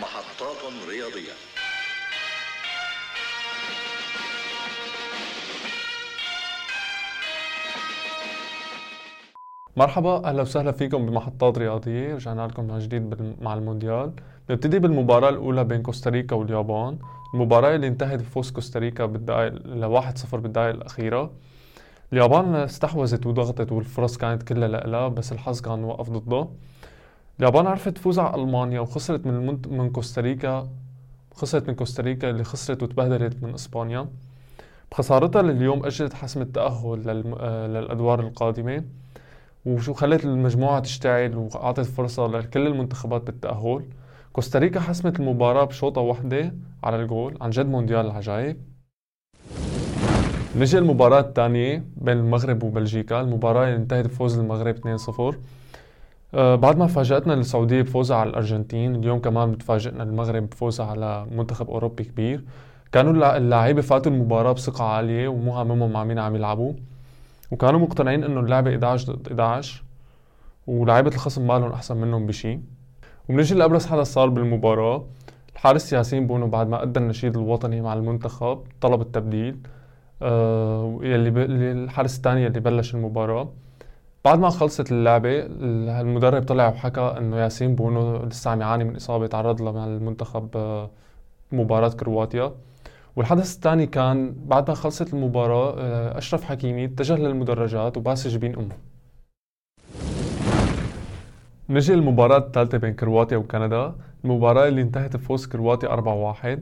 محطات رياضية. مرحبا أهلا وسهلا فيكم بمحطات رياضية. رجعنا لكم من جديد مع المونديال. نبتدي بالمباراة الأولى بين كوستاريكا واليابان. المباراة اللي انتهت بفوز كوستاريكا بالدقائق ل 1-0 بالدقائق الأخيرة. اليابان استحوذت وضغطت والفرص كانت كلها لها بس الحظ كان وقف ضده. اليابان عرفت تفوز على ألمانيا وخسرت من من كوستاريكا خسرت من كوستاريكا اللي خسرت وتبهدلت من إسبانيا. بخسارتها لليوم اجلت حسم التأهل آه، للأدوار القادمة. وشو خلت المجموعة تشتعل وأعطت فرصة لكل المنتخبات بالتأهل. كوستاريكا حسمت المباراة بشوطة واحدة على الجول عن جد مونديال العجايب نجي المباراة الثانية بين المغرب وبلجيكا. المباراة اللي انتهت بفوز المغرب 2-0 آه بعد ما فاجأتنا السعودية بفوزها على الأرجنتين اليوم كمان بتفاجئنا المغرب بفوزها على منتخب أوروبي كبير. كانوا اللاعبين فاتوا المباراة بثقة عالية ومو هاممهم مع مين عم يلعبوا. وكانوا مقتنعين إنه اللعبة 11 ضد 11 ولاعيبه الخصم مالهم أحسن منهم بشيء وبنجي لابرز حدث صار بالمباراة. الحارس ياسين بونو بعد ما أدى النشيد الوطني مع المنتخب طلب التبديل آه يلي ب... الحارس الثاني اللي بلش المباراة. بعد ما خلصت اللعبة المدرب طلع وحكى إنه ياسين بونو لسه عم يعاني من إصابة تعرض لها مع المنتخب آه مباراة كرواتيا. والحدث الثاني كان بعد ما خلصت المباراة آه، أشرف حكيمي اتجه للمدرجات وباس جبين أمه. نجي المباراة الثالثة بين كرواتيا وكندا. المباراة اللي انتهت بفوز كرواتيا 4-1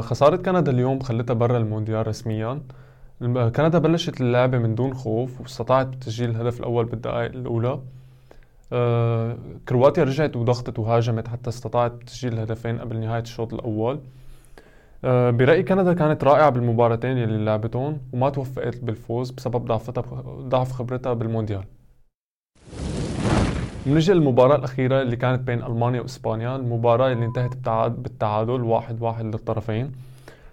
خسارة كندا اليوم خلتها برا المونديال رسميا. كندا بلشت اللعبة من دون خوف واستطاعت تسجيل الهدف الأول بالدقائق الأولى. آه، كرواتيا رجعت وضغطت وهاجمت حتى استطاعت تسجيل الهدفين قبل نهاية الشوط الأول. آه، برأيي كندا كانت رائعة بالمباراتين يلي لعبتهم وما توفقت بالفوز بسبب ضعفتها ضعف خبرتها بالمونديال. بنجي للمباراة الأخيرة اللي كانت بين ألمانيا وإسبانيا المباراة اللي انتهت بالتعادل واحد واحد للطرفين.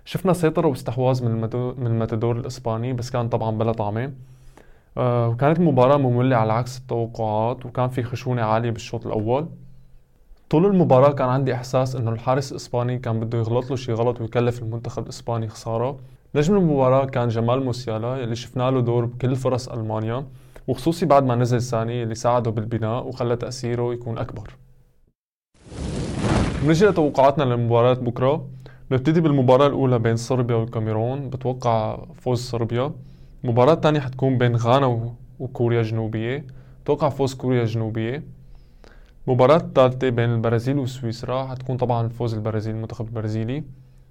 شفنا سيطرة واستحواذ من من الماتادور الإسباني بس كان طبعا بلا طعمة. آه، وكانت مباراة مملة على عكس التوقعات وكان في خشونة عالية بالشوط الأول. طول المباراة كان عندي إحساس إنه الحارس الإسباني كان بده يغلط له شي غلط ويكلف المنتخب الإسباني خسارة. نجم المباراة كان جمال موسيالا يلي شفنا له دور بكل فرص ألمانيا وخصوصي بعد ما نزل ثاني اللي ساعده بالبناء وخلى تأثيره يكون أكبر. بنجي لتوقعاتنا للمباراة بكرة. نبتدي بالمباراة الأولى بين صربيا والكاميرون. بتوقع فوز صربيا. المباراة الثانية حتكون بين غانا وكوريا الجنوبية. بتوقع فوز كوريا الجنوبية. المباراة الثالثة بين البرازيل وسويسرا. حتكون طبعا فوز البرازيل المنتخب البرازيلي.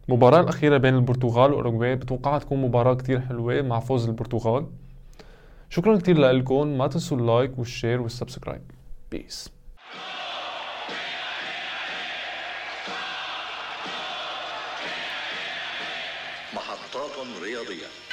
المباراة الأخيرة بين البرتغال وأوروغواي بتوقعها تكون مباراة كتير حلوة مع فوز البرتغال. شكرا كتير لكم ما تنسوا ال like وال share وال subscribe. بيس محطات رياضية.